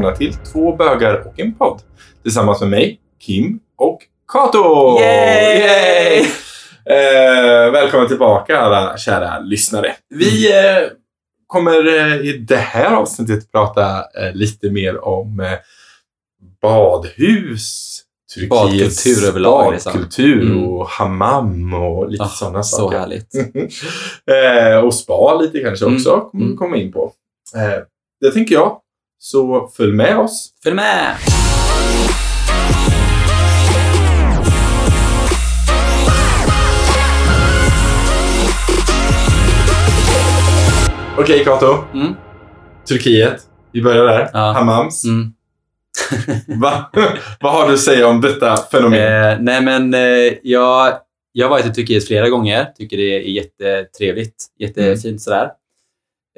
välkomna till Två bögar och en podd. Tillsammans med mig, Kim och Kato! Yay! Eh, välkomna tillbaka alla kära lyssnare. Vi eh, kommer eh, i det här avsnittet prata eh, lite mer om eh, badhus, Turkiets Badkultur överlag, liksom. badkultur Mm. och hammam och lite Ah, sådana så saker. härligt. eh, och spa lite kanske Mm. också kommer Mm. komma in på. Det tänker jag. Så följ med oss. Följ med! Okej Kato, Mm. Turkiet. Vi börjar där. Ja. Hammams. Mm. Va? Vad har du att säga om detta fenomen? Eh, nej men eh, jag, jag har varit i Turkiet flera gånger. Tycker det är jättetrevligt. Jättefint sådär.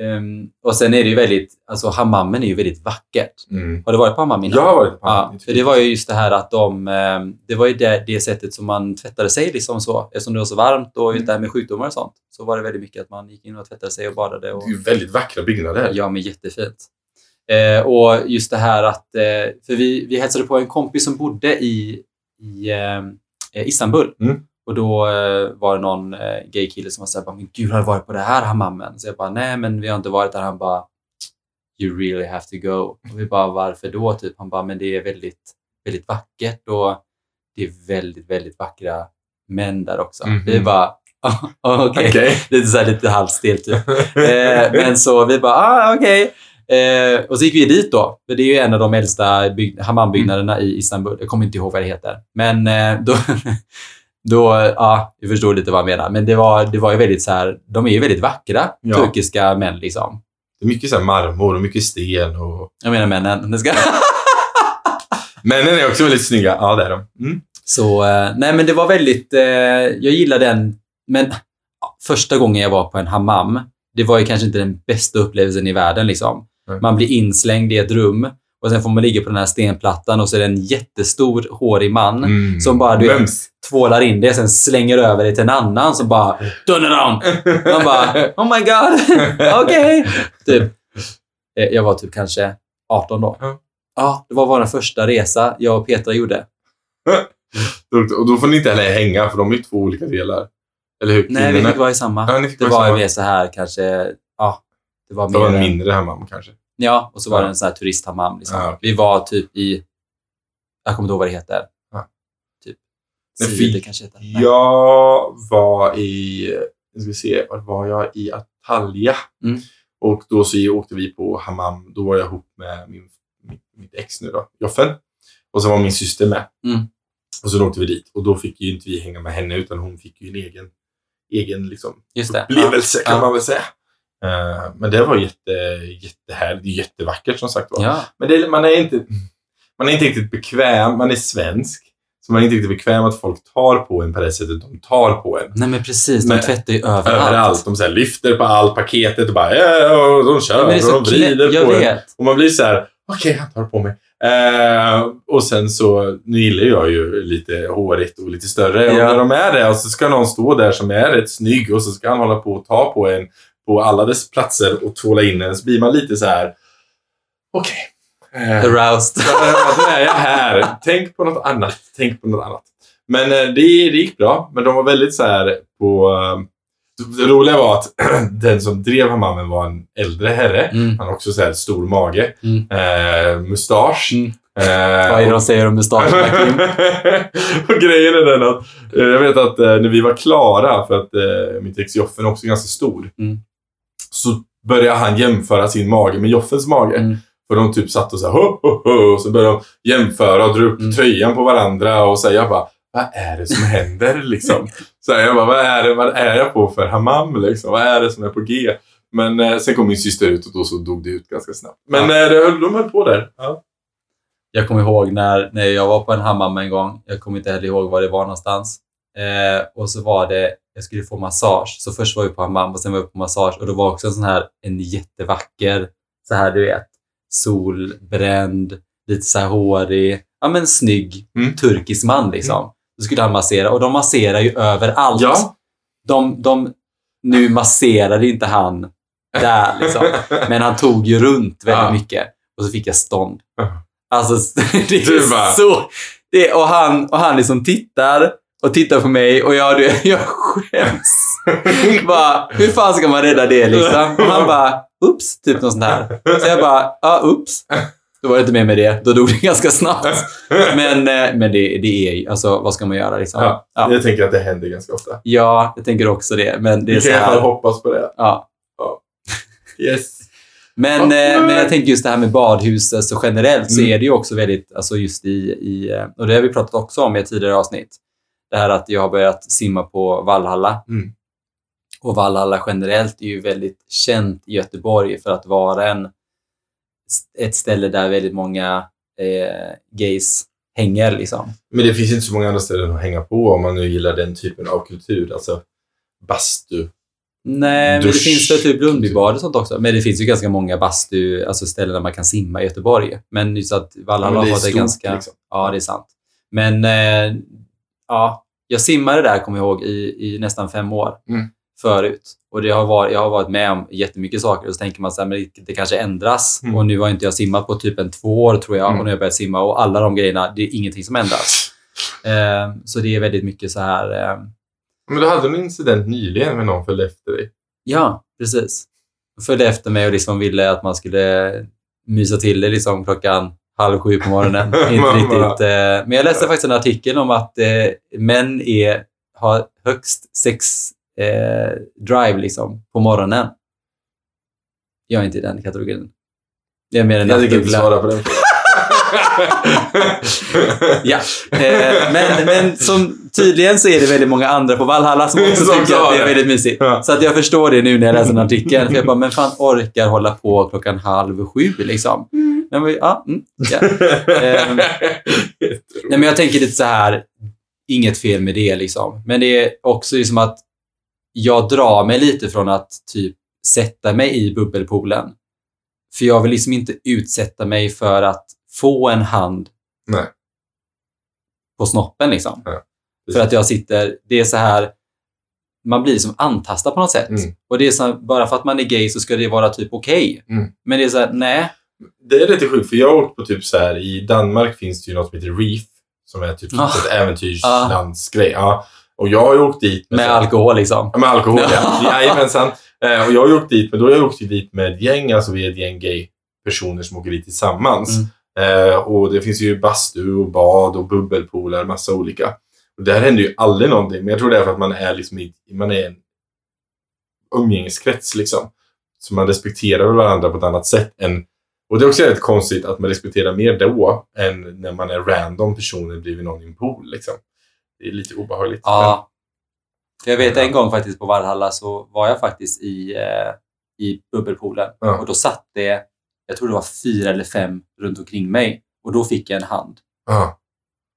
Ehm, och sen är det ju väldigt, alltså hammammen är ju väldigt vackert. Mm. Har du varit på hammam innan? Jag har varit på Ja, hammam Turkiet. det var ju just det här att de, eh, det var ju det, det sättet som man tvättade sig liksom så. Eftersom det var så varmt och just det här med sjukdomar och sånt. Så var det väldigt mycket att man gick in och tvättade sig och badade. Och, Det är ju väldigt vackra byggnader. Ja, men jättefint. Eh, och just det här att, eh, för vi, vi hälsade på en kompis som bodde i, i eh, Istanbul. Mm. Och då eh, var det någon eh, gaykille som var såhär, men gud har du varit på det här hammammen? Så jag bara, nej men vi har inte varit där. Han bara, you really have to go. Och vi bara, varför då? Typ. Han bara, men det är väldigt, väldigt vackert och det är väldigt, väldigt vackra män där också. Mhm. Vi bara, oh, okej. Okej. Lite, så här, lite halvstelt typ. Eh, men så vi bara, ah, okej. Eh, och så gick vi dit då. För det är ju en av de äldsta bygg- hammambyggnaderna i Istanbul. Jag kommer inte ihåg vad det heter. Men eh, då, då, ja, vi förstår lite vad jag menar. Men det var, det var ju väldigt så här, de är ju väldigt vackra, Ja. turkiska män liksom. Det är mycket så marmor och mycket sten. Och... Jag menar männen. Det ska... Männen är också väldigt snygga. Ja, det är de. Mm. Så, eh, nej men det var väldigt, eh, jag gillar den. Men första gången jag var på en hammam, det var ju kanske inte den bästa upplevelsen i världen liksom. Nej. Man blir inslängd i ett rum och sen får man ligga på den här stenplattan och så är det en jättestor hårig man Mm. som bara du vet, tvålar in det sen slänger över det till en annan som bara turn around. Man bara oh my god, okej. Typ. Eh, Jag var typ kanske 18 då. Ja. Ja, det var vår första resa jag och Petra gjorde. Och då får ni inte heller hänga, för de är ju två olika delar. Eller hur? Nej, vi fick vara i samma. Ja, Det var samma. mer så här kanske, ja. Det var Det var mer, en mindre hammam kanske. Ja, och så var Ja. det en sån här turisthammam. Liksom. Ja. Vi var typ i, jag kommer inte ihåg vad det heter. Ja. Typ, fi- kanske heter. Nej. Jag var i, nu ska vi se, var var jag? I Antalya. Mm. Och då så åkte vi på hammam. Då var jag ihop med min, mitt, mitt ex nu då, Joffen. Och så var min syster med. Mm. Och så åkte vi dit. Och då fick ju inte vi hänga med henne, utan hon fick ju en egen, egen liksom, upplevelse kan man väl säga. Eh, men det var jätte, jättehärligt. Jättevackert som sagt var. Ja. Men det, man, är inte, man är inte riktigt bekväm. Man är svensk. Så man är inte riktigt bekväm att folk tar på en på det sättet de tar på en. Nej men precis, de Men- tvättar ju överallt. Överallt. De så lyfter på allt paketet och bara ja, och de kör så och de vrider på en. vet. Och man blir så här, okej, han tar på mig. Eh, och sen så, nu gillar jag ju lite hårigt och lite större. Och Ja. när de är det och så ska någon stå där som är rätt snygg och så ska han hålla på och ta på en på alla dess platser och tvåla in en. Så blir man lite så här, okej. Eh, Aroused. Nu är jag här. Tänk på något annat. Tänk på något annat. Men eh, det, det gick bra. Men de var väldigt så här på... eh, Det roliga var att den som drev hammammen var en äldre herre. Mm. Han har också så här stor mage. Mm. Eh, mustasch. Mm. Eh, Vad är det de säger om mustaschen? Kim? och grejen är den att jag vet att när vi var klara, för att eh, mitt ex är också ganska stor, Mm. Så började han jämföra sin mage med Joffens mage. Mm. För de typ satt och så här, ho, ho, ho, och så började de jämföra och dra upp Mm. tröjan på varandra och säga bara, vad är det som händer liksom? så här, jag bara, vad är, det, vad är jag på för hammam liksom? Vad är det som är på G? Men eh, sen kom min syster ut och då så dog det ut ganska snabbt. Men Ja. eh, det de höll på där. Ja. Jag kommer ihåg när, när jag var på en hammam en gång. Jag kommer inte heller ihåg var det var någonstans. Eh, och så var det, jag skulle få massage. Så först var vi på hammam och sen var vi på massage. Och det var också en sån här, en jättevacker, så här du vet, solbränd, lite så här hårig, ja men snygg Mm. turkisk man liksom. Då skulle han massera och de masserar ju överallt. Ja. De, de, nu masserade inte han där liksom. Men han tog ju runt väldigt Ja. mycket. och så fick jag stånd. Alltså, det är så... Det, och, han, och han liksom tittar och tittar på mig och jag, jag skäms. bara, hur fan ska man rädda det liksom? Och han bara, ups, typ något sånt här. Så jag bara, ja, ups. Då var det inte mer med det. Då dog det ganska snabbt. Men, eh, men det, det är ju, alltså vad ska man göra liksom? Ja, Ja. Jag tänker att det händer ganska ofta. Ja, jag tänker också det. Men det är Vi så kan i alla fall här. hoppas på det. Ja. Yes. Men, Ja, eh, men- men jag tänker just det här med badhuset så generellt så Mm. är det ju också väldigt, alltså just i, i, eh, och det har vi pratat också om i ett tidigare avsnitt. Det här att jag har börjat simma på Valhalla. Mm. Och Valhalla generellt är ju väldigt känt i Göteborg för att vara en, ett ställe där väldigt många eh, gays hänger liksom. Men det finns inte så många andra ställen att hänga på om man nu gillar den typen av kultur. Alltså bastu. Nej, men det Dusch- finns väl typ Lundbybad och sånt också. Men det finns ju ganska många bastu, alltså ställen där man kan simma i Göteborg. Men just att Valhalla Men har det ganska... liksom. Ja, det är sant. Men eh, ja, jag simmade där, kommer jag ihåg, i, i nästan fem år Mm. förut. Och det har varit, jag har varit med om jättemycket saker och så tänker man så här, men det, det kanske ändras. Mm. Och nu har inte jag simmat på typ en två år tror jag Mm. och nu har jag börjat simma och alla de grejerna, det är ingenting som ändras. Eh, så det är väldigt mycket så här... Eh, Men du hade en incident nyligen med någon följde efter dig. Ja, precis. Följde efter mig och liksom ville att man skulle mysa till det liksom klockan halv sju på morgonen. Inte riktigt. Eh, men jag läste faktiskt en artikel om att eh, män är, har högst sex eh, drive liksom på morgonen. Jag är inte i den kategorin. Jag är mer en Jag tänker inte svara på den Ja, eh, men, men som tydligen så är det väldigt många andra på Valhalla som också Som tycker att det är väldigt mysigt. Ja. Så att jag förstår det nu när jag läser en artikel. För jag bara, men fan orkar hålla på klockan halv sju liksom? Men, vi- ja, mm, ja. Ehm, Nej, men jag tänker lite så här, inget fel med det liksom. Men det är också liksom att jag drar mig lite från att typ sätta mig i bubbelpoolen. För jag vill liksom inte utsätta mig för att få en hand Nej. på snoppen liksom. Ja, för att jag sitter, det är så här, man blir liksom antastad på något sätt. Mm. Och det är så bara för att man är gay så ska det vara typ okej. Mm. Men det är så här, nej. Det är lite sjukt, för jag har åkt på typ så här, i Danmark finns det ju något som heter Reef, som är typ Ah. ett äventyrslandsgrej. Ja. Och jag har ju åkt dit Med så här- alkohol liksom. Ja, med alkohol, ja. Ja. Jajamensan. Eh, och jag har ju åkt dit, men då har jag åkt dit med ett gäng, alltså vi är ett gäng gay-personer som åker dit tillsammans. Eh, och det finns ju bastu och bad och bubbelpooler, massa olika. Och där händer ju aldrig någonting, men jag tror det är för att man är liksom i, man är en umgängeskrets liksom. Så man respekterar varandra på ett annat sätt än och det är också rätt konstigt att man respekterar mer då än när man är random personer bredvid någon i en pool. Liksom. Det är lite obehagligt. Ja. För jag vet en gång faktiskt på Valhalla så var jag faktiskt i, eh, i bubbelpoolen Ja. och då satt det, jag tror det var fyra eller fem runt omkring mig och då fick jag en hand. Men, ja.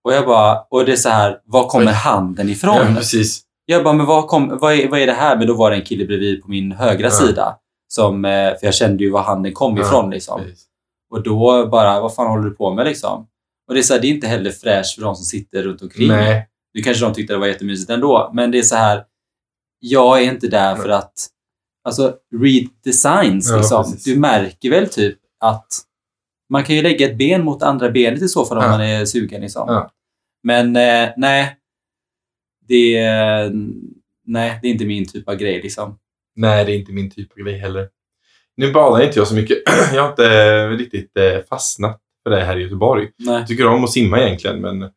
Och jag bara, och det är så här, var kommer Oj. handen ifrån? ja, precis. Jag bara, men vad, kom, vad, är, vad är det här? Men då var det en kille bredvid på min högra sida. Som, eh, för jag kände ju var handen kom Ja, ifrån. Liksom. precis. Och då bara, vad fan håller du på med liksom? Och det är, så här, det är inte heller fräscht för de som sitter runt omkring. Nej. Nu kanske de tyckte det var jättemysigt ändå, men det är så här. Jag är inte där Nej. för att... Alltså, read designs Ja, liksom. precis. Du märker väl typ att man kan ju lägga ett ben mot andra benet i så fall om Ja. man är sugen. Liksom. Ja. Men eh, nej, det är, nej, det är inte min typ av grej. Liksom. Nej, det är inte min typ av grej heller. Nu badar inte jag så mycket. Jag har inte eh, riktigt eh, fastnat för det här i Göteborg. Nej. Jag tycker om att simma egentligen, men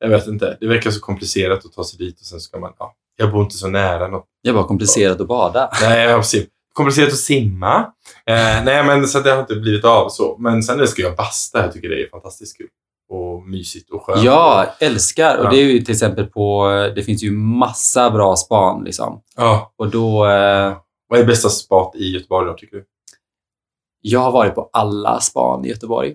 jag vet inte. Det verkar så komplicerat att ta sig dit och sen ska man... Ja, jag bor inte så nära något. Det var komplicerat att bada. Nej, jag har precis. Komplicerat att simma. Eh, nej, men så det har inte blivit av så. Men sen älskar jag basta. Jag tycker det är fantastiskt kul. Och mysigt och skönt. Ja, älskar. Och Ja. det är ju till exempel på, det finns ju massa bra span liksom. ja. Och då, eh, Vad är bästa spat i Göteborg då, tycker du? Jag har varit på alla span i Göteborg.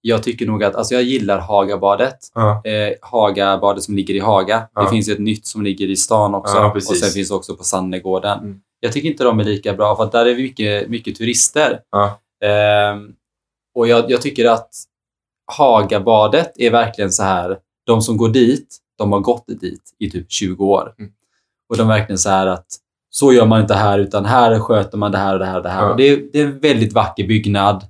Jag tycker nog att, alltså jag gillar Hagabadet. Ja. Eh, Hagabadet som ligger i Haga. Ja. Det finns ju ett nytt som ligger i stan också. Och sen finns det också på Sannegården. Mm. Jag tycker inte de är lika bra för där är mycket, mycket turister. Ehm, och jag, jag tycker att Hagabadet är verkligen så här, de som går dit, de har gått dit i typ 20 år. Mm. Och de är verkligen så här att så gör man inte här, utan här sköter man det här och det här och det här. Ja. Och det, är, det är en väldigt vacker byggnad.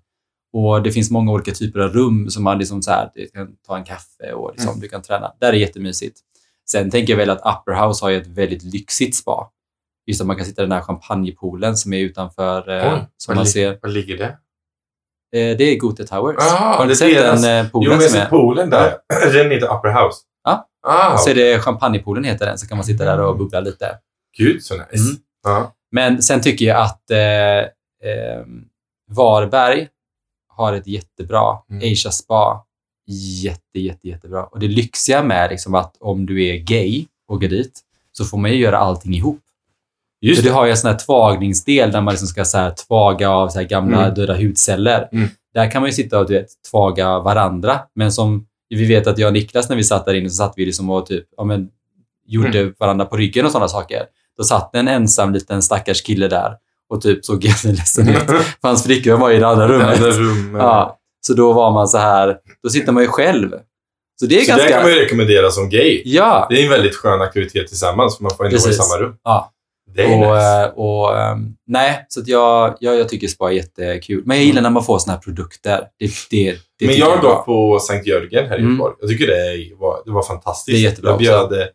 Och det finns många olika typer av rum som man liksom så här, du kan ta en kaffe och liksom, Mm. du kan träna. Där är jättemysigt. Sen tänker jag väl att Upper House har ett väldigt lyxigt spa. Just att man kan sitta i den här champagnepoolen som är utanför, eh, som var man ser. Var ligger det? Eh, det är Gothe Towers. Ah, har du sett den eh, Jo, poolen men jag är? poolen där. Den heter Upper House. Ja. Ah, Så är det champagnepoolen heter den, så kan man sitta där och bubbla lite. Gud, så nice. Mm. Ja. Men sen tycker jag att eh, eh, Varberg har ett jättebra Mm. Asia Spa. Jätte, jätte, jättebra. Och det lyxiga med liksom att om du är gay och går dit så får man ju göra allting ihop. Just så du det. har ju en sån här tvagningsdel där man liksom ska så här tvaga av så här gamla Mm. döda hudceller. Mm. Där kan man ju sitta och du vet, tvaga varandra. Men som vi vet att jag och Niklas när vi satt där inne så satt vi liksom och typ, ja, men, gjorde Mm. varandra på ryggen och sådana saker. Då satt en ensam liten stackars kille där och typ såg jätteledsen ut. För hans flickvän var i det andra rummet. Andra rum, Ja, så då var man så här, då sitter man ju själv. Så det är Så ganska... det kan man ju rekommendera som gay. Ja, Det är en väldigt skön aktivitet tillsammans, för man får ändå vara i samma rum. Ja. Det är och, nice. eh, och ehm, nej, så jag, jag, jag tycker spa är jättekul. Men jag gillar när man får såna här produkter. Det, det, det Men jag har gått på Sankt Jörgen här i Mm. Göteborg. Jag tycker det var, det var fantastiskt. Det är jättebra jag också. bjöd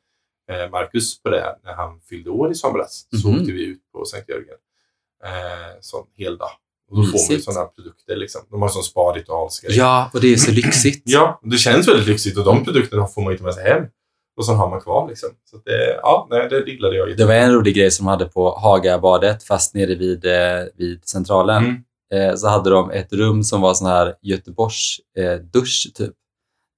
eh, Marcus på det när han fyllde år i somras. Så Mhm. åkte vi ut på Sankt Jörgen. Eh, sån hel dag. Och då får man ju sådana produkter. Liksom. De har sån spa-ritualsgrej. Ja, och det är så lyxigt. Ja, det känns väldigt lyxigt och de produkterna får man inte med sig hem. Och så har man kvar liksom. Så det, ja, nej, det gillade jag Det var en rolig grej som de hade på Hagabadet, fast nere vid, eh, vid Centralen. Mm. Eh, så hade de ett rum som var sån här Göteborgs eh, dusch, typ.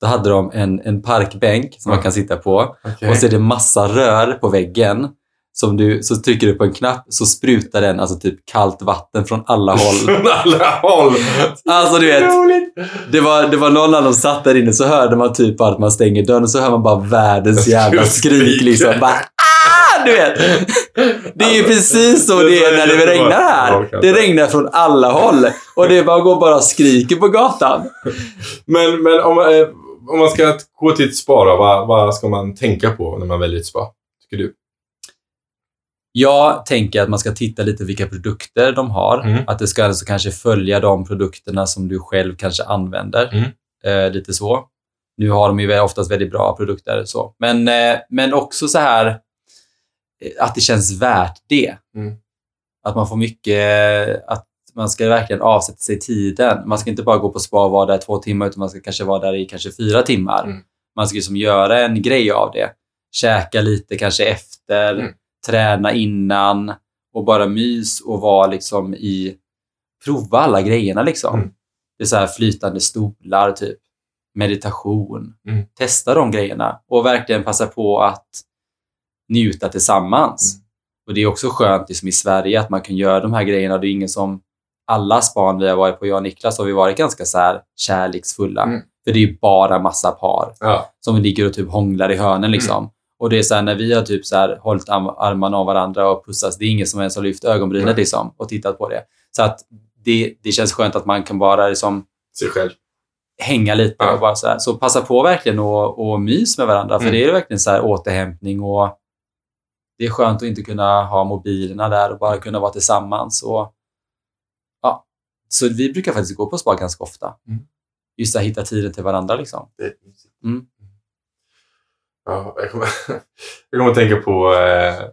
Då hade de en, en parkbänk som man Ja. kan sitta på. Okej. Och så är det massa rör på väggen. Som du, så trycker du på en knapp så sprutar den alltså typ kallt vatten från alla håll. Från alla håll. Alltså du vet, det var, det var någon av dem satt där inne så hörde man typ att man stänger dörren och så hör man bara världens jävla skrik liksom. Bara, ah! Du vet. Det är ju precis så det är när det regnar här. Det regnar från alla håll. Och det är bara går bara och skriker på gatan. Men, men om, man, eh, om man ska gå till ett spa då, vad, vad ska man tänka på när man väljer ett spa? Tycker du? Jag tänker att man ska titta lite vilka produkter de har. Mm. Att det ska alltså kanske följa de produkterna som du själv kanske använder. Mm. Eh, lite så. Nu har de ju oftast väldigt bra produkter. Så. Men, eh, men också så här eh, att det känns värt det. Mm. Att man får mycket, att man ska verkligen avsätta sig tiden. Man ska inte bara gå på spa och vara där två timmar utan man ska kanske vara där i kanske fyra timmar. Mm. Man ska liksom göra en grej av det. Käka lite kanske efter, Mm. Träna innan och bara mys och vara liksom i... Prova alla grejerna liksom. Mm. Det är så här flytande stolar, typ. Meditation. Mm. Testa de grejerna och verkligen passa på att njuta tillsammans. Mm. Och det är också skönt liksom, i Sverige att man kan göra de här grejerna. Det är ingen som... Alla span vi har varit på, jag och Niklas, har vi varit ganska så här kärleksfulla. Mm. För det är bara massa par Ja. som ligger och typ hånglar i hörnen liksom. Och det är så här, när vi har typ så här hållit arm- armarna om varandra och pussats, det är ingen som ens har lyft ögonbrynet liksom och tittat på det. Så att det, det känns skönt att man kan bara liksom Sig själv. hänga lite Ja. och bara så här. Så passa på verkligen och, och mys med varandra, för Mm. det är verkligen så här återhämtning och det är skönt att inte kunna ha mobilerna där och bara kunna vara tillsammans. Och, ja. Så vi brukar faktiskt gå på spa ganska ofta. Mm. Just att hitta tiden till varandra liksom. Mm. Ja, jag, kommer, jag kommer att tänka på eh,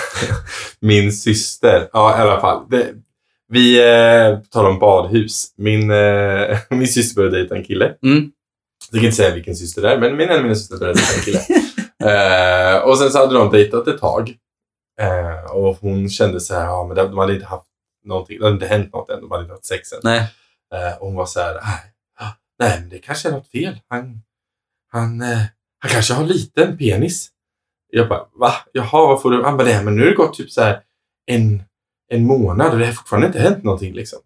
min syster. Ja, i alla fall. Det, vi eh, talar om badhus. Min, eh, min syster började dejta en kille. Mm. Jag tänker inte säga vilken syster det är, men min mina systrar började dejta en kille. eh, och sen så hade de dejtat ett tag. Eh, och hon kände så här, ja men de hade inte haft någonting, det hade inte hänt något än, de hade inte haft sex än. Nej. Eh, och hon var så här, nej, nej men det kanske är något fel. Han, han, eh, han kanske har liten penis. Jag bara, va? Jaha, vad får du? Han bara, nej men nu har det gått typ så här en, en månad och det har fortfarande inte hänt någonting liksom.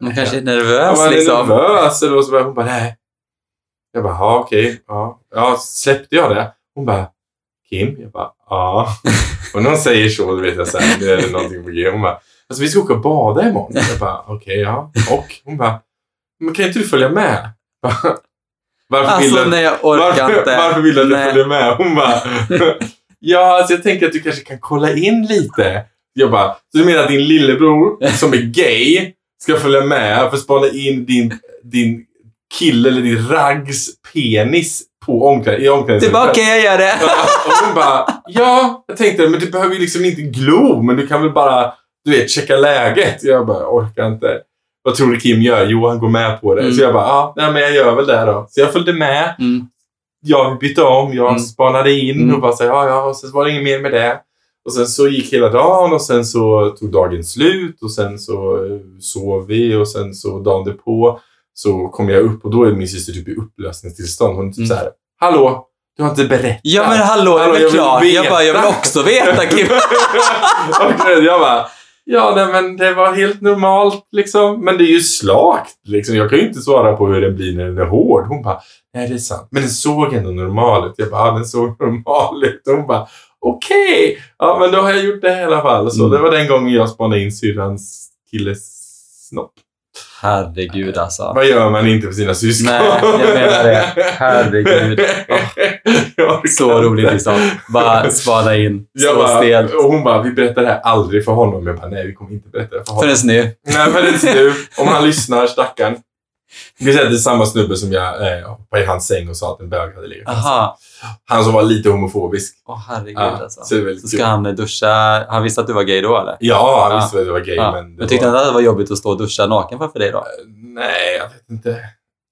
Man kanske är Ja, nervös man är liksom. nervös eller så. Hon bara, nej. Jag bara, ja okej. Ja. ja, släppte jag det? Hon bara, Kim? Jag bara, ja. och när hon säger så, då vet jag så här, nu är det någonting på g. Hon bara, alltså vi ska åka och bada imorgon. Jag bara, okej, ja. Och? Hon bara, men kan inte du följa med? Varför vill Alltså du, nej, jag orkar varför, inte. varför vill du att jag följer med? Hon bara, ja, alltså jag tänker att du kanske kan kolla in lite. Jag bara, så du menar att din lillebror som är gay ska följa med för att spana in din, din kille eller din raggs penis på omkläd, i Det omklädningsrummet. var okej, jag gör det. Och hon bara, ja, jag tänkte, men du behöver ju liksom inte glo, men du kan väl bara, du vet, checka läget. Jag bara, orkar inte. Vad tror du Kim gör? Jo, han går med på det. Mm. Så jag bara, ja, nej, men jag gör väl det då. Så jag följde med. Mm. Jag bytte om, jag Mm. spanade in Mm. och bara så, ja, ja, och sen var det inget mer med det. Och sen så gick hela dagen och sen så tog dagen slut och sen så eh, sov vi och sen så dagen därpå så kom jag upp och då är min syster typ i upplösningstillstånd. Hon är typ Mm. så här, hallå, du har inte berättat. Ja men hallå, det Hallå, är jag väl vill klart. Jag veta. bara, jag vill också veta Kim. jag bara, ja nej, men det var helt normalt liksom. Men det är ju slakt liksom. Jag kan ju inte svara på hur den blir när den är hård. Hon bara, nej det är sant. Men den såg ändå normal ut. Jag bara, ja den såg normal ut. Hon bara, okej. Ja men då har jag gjort det i alla fall. Så Mm. det var den gången jag spanade in syrrans killes snopp. Herregud alltså. Vad gör man inte för sina syskon? Nej, jag menar det. Herregud. Orkar Så roligt liksom. Bara spana in. Jag bara, stelt. och hon bara, vi berättar det här aldrig för honom. Jag bara, nej vi kommer inte berätta det för honom. Förrän nu. Nej, inte nu. Om han lyssnar, stackarn. Vi säger att det är samma snubbe som jag eh, hoppade i hans säng och sa att en bög hade legat i hans. Aha. Han som var lite homofobisk. Åh herregud Ja, alltså. så Så ska kul. han duscha. Han visste att du var gay då eller? Ja, han visste att jag var gay, men... Men tyckte var... han att det var jobbigt att stå och duscha naken framför dig då? Nej, jag vet inte.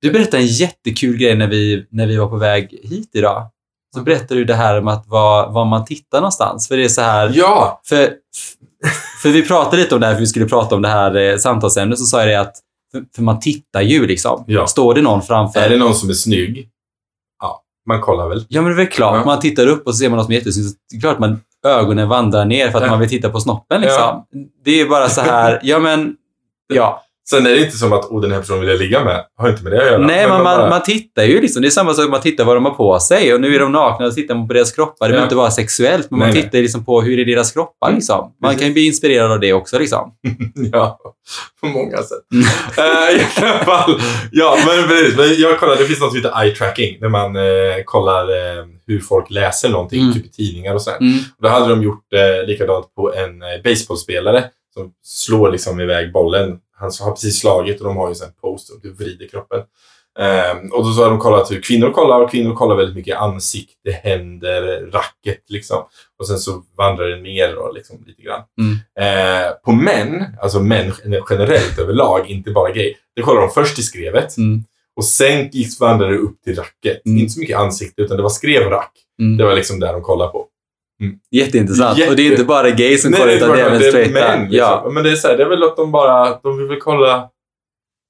Du berättade en jättekul grej när vi, när vi var på väg hit idag. Så berättade du det här om att var, var man tittar någonstans. För det är så här... Ja! För, för vi pratade lite om det här, för vi skulle prata om det här eh, samtalsämnet, så sa jag det att för, för man tittar ju liksom. Ja. Står det någon framför? Är det någon som är snygg? Man kollar väl. Ja, men det är väl klart. Ja. Man tittar upp och så ser man någon som är jättesnygg. så Det är klart man ögonen vandrar ner för att Ja. man vill titta på snoppen liksom. Ja. Det är ju bara så här, ja men, ja. Sen är det inte som att oh, den här personen vill jag ligga med. Har inte med det att göra. Nej, men man man, bara- man tittar ju liksom. Det är samma sak, man tittar vad de har på sig och nu är de nakna och tittar man på deras kroppar. Det Ja. behöver inte vara sexuellt, men man Nej, nej. tittar ju liksom på hur är deras kroppar liksom. Man kan ju bli inspirerad av det också liksom. Ja, på många sätt. Eh, I alla fall. Ja, men precis. Men jag kollade, det finns något som heter eye tracking. Där man eh, kollar eh, hur folk läser någonting, Mm. typ i tidningar och sånt. Mm. Då hade de gjort eh, likadant på en eh, baseballspelare som slår liksom iväg bollen. Han har precis slagit och de har ju en post och du vrider kroppen. Ehm, och då så har de kollat hur kvinnor kollar och kvinnor kollar väldigt mycket ansikte, händer, racket liksom. Och sen så vandrar det ner då, liksom, lite grann. Mm. Eh, på män, alltså män generellt överlag, inte bara gay, det kollar de först i skrevet. Mm. Och sen gick vandrade det upp till racket. Mm. Inte så mycket ansikte, utan det var skrev och rack. Mm. Det var liksom där de kollade på. Jätteintressant. Jätte- Och det är inte bara gay som kollar, det är utan det är även straighta. män, liksom. Ja. Men det är, så här, det är väl att de bara, de vill väl kolla,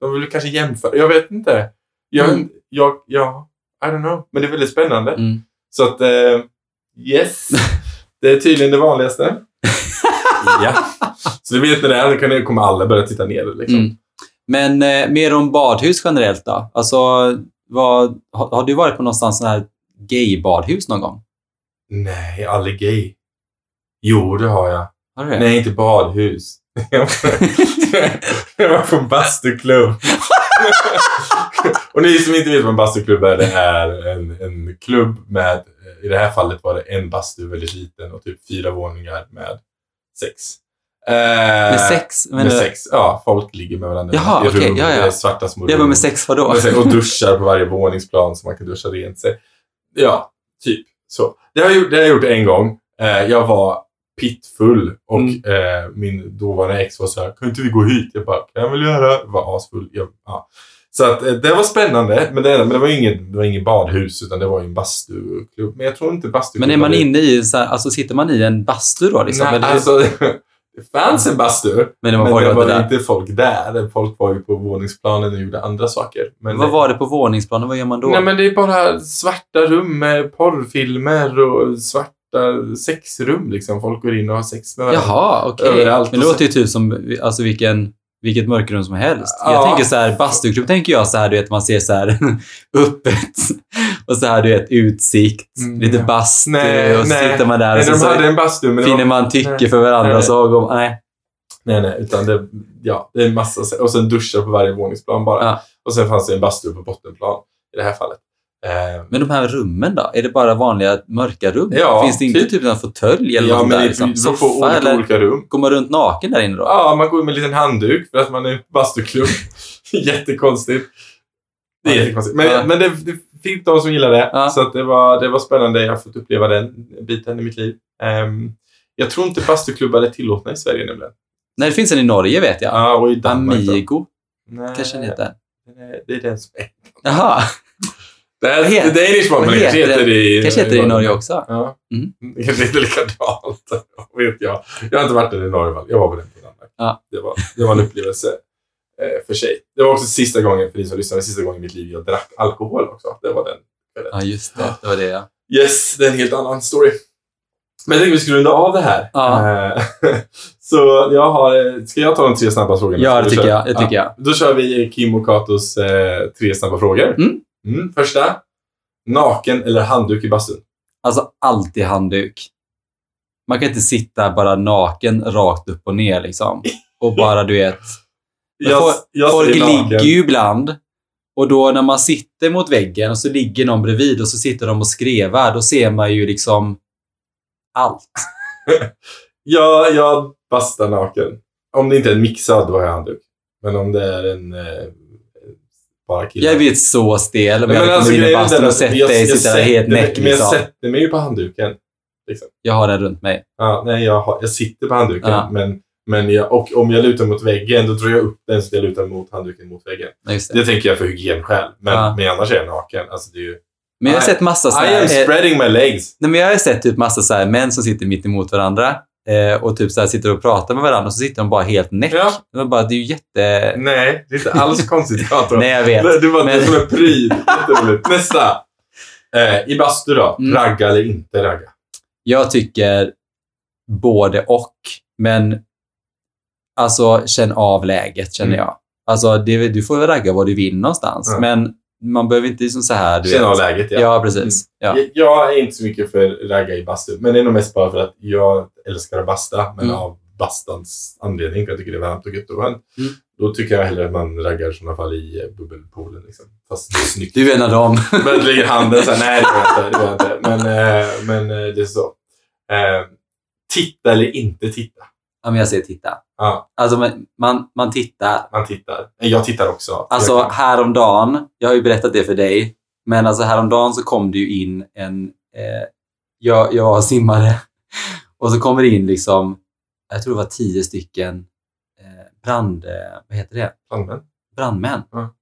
de vill kanske jämföra. Jag vet inte. Jag, Mm. jag, ja, I don't know. Men det är väldigt spännande. Mm. Så att, eh, yes. Det är tydligen det vanligaste. ja. Så det vet ni det, det- kommer alla börja titta ner. Liksom. Mm. Men eh, mer om badhus generellt då? Alltså, vad, har, har du varit på någonstans sån här gay-badhus någon gång? Nej, gay. Jo, det har jag. Har du det? Nej, inte badhus. jag var på en bastuklubb. och ni som inte vet vad en bastuklubb är, det är en, en klubb med, i det här fallet var det en bastu väldigt liten och typ fyra våningar med sex. Eh, Med sex? Men, Med sex, ja. Folk ligger med varandra Jaha, i rum. ja, ja. Det är svarta små Jag var rum. med sex vadå? Och duschar på varje våningsplan så man kan duscha rent sig. Ja, typ så. Det har jag gjort, det har jag gjort en gång. Eh, jag var pittfull och Mm. eh, min dåvarande ex var så här, kan inte vi gå hit? Jag bara, kan jag väl göra? Jag var asfull. Jag, ja. Så att, eh, det var spännande, men det, men det var inget, det var inget badhus utan det var ju en bastuklubb. Men jag tror inte bastuklubb... Men är man inne i, så här, alltså sitter man i en bastu då liksom? Nej, Eller- alltså, det fanns en bastu, men det var men folk det var var inte folk där. Folk var ju på våningsplanen och gjorde andra saker. Men Vad var det på våningsplanen? Vad gör man då? Nej, men det är bara svarta rum med porrfilmer och svarta sexrum. Liksom. Folk går in och har sex med varandra. Jaha, okej. Överallt. Men det låter ju typ som alltså, vilken, vilket mörkrum som helst. Jag Ja. tänker så här, bastuklubb tänker jag så här, du vet, man ser så här öppet och så här, du vet, utsikt, Mm, lite bastu Nej, och så nej. sitter man där och Nej, så, de så en bastu. Finner man tycke nej. för varandra Nej. så går man, nej. nej, nej. Utan det, ja, det är en massa... Och sen duschar på varje våningsplan bara. Ja. Och sen fanns det en bastu på bottenplan i det här fallet. Eh, Men de här rummen då? Är det bara vanliga mörka rum? Ja, Finns det inte typ. typ en fåtölj eller ja, något men där? det Liksom? på Soffa olika, eller olika rum. går man runt naken där inne då? Ja, man går med en liten handduk för att man är bastuklubb. Jättekonstigt. Det är Ja. jättekonstigt. Men, Ja. men det, det finns de som gillar det. Ja. Så att det, var, det var spännande. Jag har fått uppleva den biten i mitt liv. Ehm, jag tror inte bastuklubbar är tillåtna i Sverige nämligen. Nej, det finns en i Norge vet jag. Ja, och i Danmark. Amigo Nej, kanske den heter. Det är den som är. Jaha, Det är Vad heter- det kanske heter heter det i kanske heter det i Norge också. Ja. Mm. Det kanske inte är likadant. vet jag. Jag har inte varit där i Norge. Jag var på den Danmark. Ja. Det, var, det var en upplevelse eh, för sig. Det var också sista gången, för ni som lyssnar, sista gången i mitt liv jag drack alkohol också. Det var den kvällen. Ja, just det. Det var det ja. Yes, det är en helt annan story. Men jag tänkte vi skulle runda av det här. Ja. Eh, Så jag har... Ska jag ta de tre snabba frågorna? Ja, det tycker jag. Det tycker jag. Då kör vi Kim och Katos eh, tre snabba frågor. Mm. Mm, första. Naken eller handduk i bastun? Alltså alltid handduk. Man kan inte sitta bara naken rakt upp och ner liksom. Och bara du vet. Men folk- Folk ligger ju ibland. Och då när man sitter mot väggen och så ligger någon bredvid och så sitter de och skrevar, då ser man ju liksom allt. Ja, jag bastar naken. Om det inte är en mixad, då har jag handduk. Men om det är en... Eh, bara killar. Jag vet så stel Nej, jag men hade kommit in i bastun och sett dig sitta där helt näck Men jag liksom. sätter mig ju på handduken. Jag har den runt mig. Ja, nej, jag, har, jag sitter på handduken. Ja. Men, men jag, och om jag lutar mot väggen, då drar jag upp den så jag lutar mot handduken mot väggen. Ja, det. Det tänker jag för hygienskäl. Men, Ja. men annars är jag naken. Alltså, det är ju, Men jag har I- sett massa så I am spreading my legs. nej, men jag har sett typ massa så här män som sitter mitt emot varandra eh, och typ så här sitter och pratar med varandra och så sitter de bara helt näck. Ja. Det, var bara, det är ju jätte... Nej, det är inte alls konstigt. Kato. Nej, jag vet. Du var Men- men... som en pryd. Jätteroligt. Nästa. Eh, I bastu då. Mm. Ragga eller inte ragga? Jag tycker både och. Men alltså känn av läget känner Mm. jag. Alltså det, du får väl ragga vad du vill någonstans. Ja. Men man behöver inte liksom så här. Du Känna av läget, ja. Ja, precis. Ja. Jag- Jag är inte så mycket för ragga i bastu. Men det är nog mest bara för att jag älskar att basta. Men Mm. av bastans anledning. För jag tycker det är varmt och gött och skönt. Mm. Då tycker jag hellre att man raggar i sådana fall i eh, bubbelpoolen. Liksom. Fast det är snyggt. Du är en av dem. Men det ligger handen så här, nej det gör jag inte. Men, eh, men eh, det är så. Titta eller inte titta? Ja, men jag säger titta. Ja, Alltså man, man, man tittar. man tittar. Jag tittar också. Alltså Jag kan- häromdagen, jag har ju berättat det för dig, men alltså häromdagen så kom det ju in en, eh, jag, jag var simmare och så kommer det in liksom, jag tror det var tio stycken eh, brand, eh, vad heter det? Brandmän. brandmän Ja.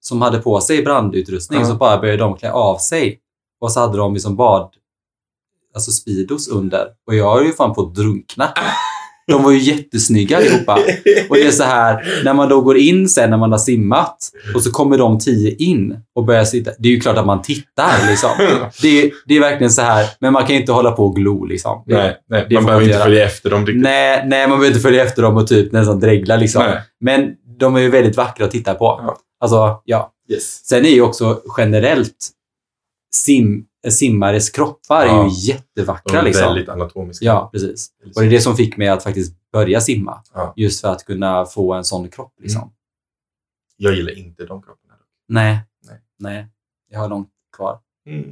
som hade på sig brandutrustning Ja. så bara började de klä av sig och så hade de liksom bad, alltså speedos under och jag har ju fan på att drunkna. De var ju jättesnygga allihopa. Och det är så här, när man då går in sen när man har simmat och så kommer de tio in och börjar sitta. Det är ju klart att man tittar liksom. Det är, det är verkligen så här, men man kan inte hålla på och glo liksom. Det- Nej, nej det man behöver inte följa efter dem riktigt. Nej, nej, man behöver inte följa efter dem och typ nästan dregla liksom. Nej. Men de är ju väldigt vackra att titta på. Ja. Alltså, ja. Yes. Sen är ju också generellt sim, simmares kroppar är Ja. ju De jättevackra är liksom. väldigt anatomiska. Ja, precis. Och det är det som fick mig att faktiskt börja simma. Ja. Just för att kunna få en sån kropp liksom. Mm. Jag gillar inte de kropparna. Nej. Nej. Nej. Jag har långt kvar. Mm.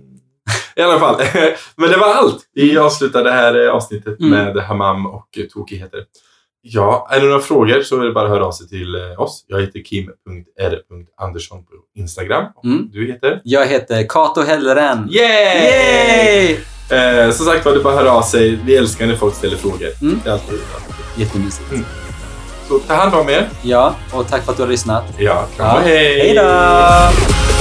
I alla fall. Men det var allt. Vi avslutar det här eh, avsnittet Mm. med hammam och eh, tokigheter. Ja, är det några frågor så är det bara att höra av sig till eh, oss. Jag heter kim.r.andersson på Instagram. Mm. Du heter? Jag heter Kato Helleren. Yay! Yay! Eh, som sagt var, det är bara att höra av sig. Vi älskar när folk ställer frågor. Mm. Det är alltid Jättemysigt. Mm. Så ta hand om er. Ja, och tack för att du har lyssnat. Ja, kram Ja. och hej! Hej då!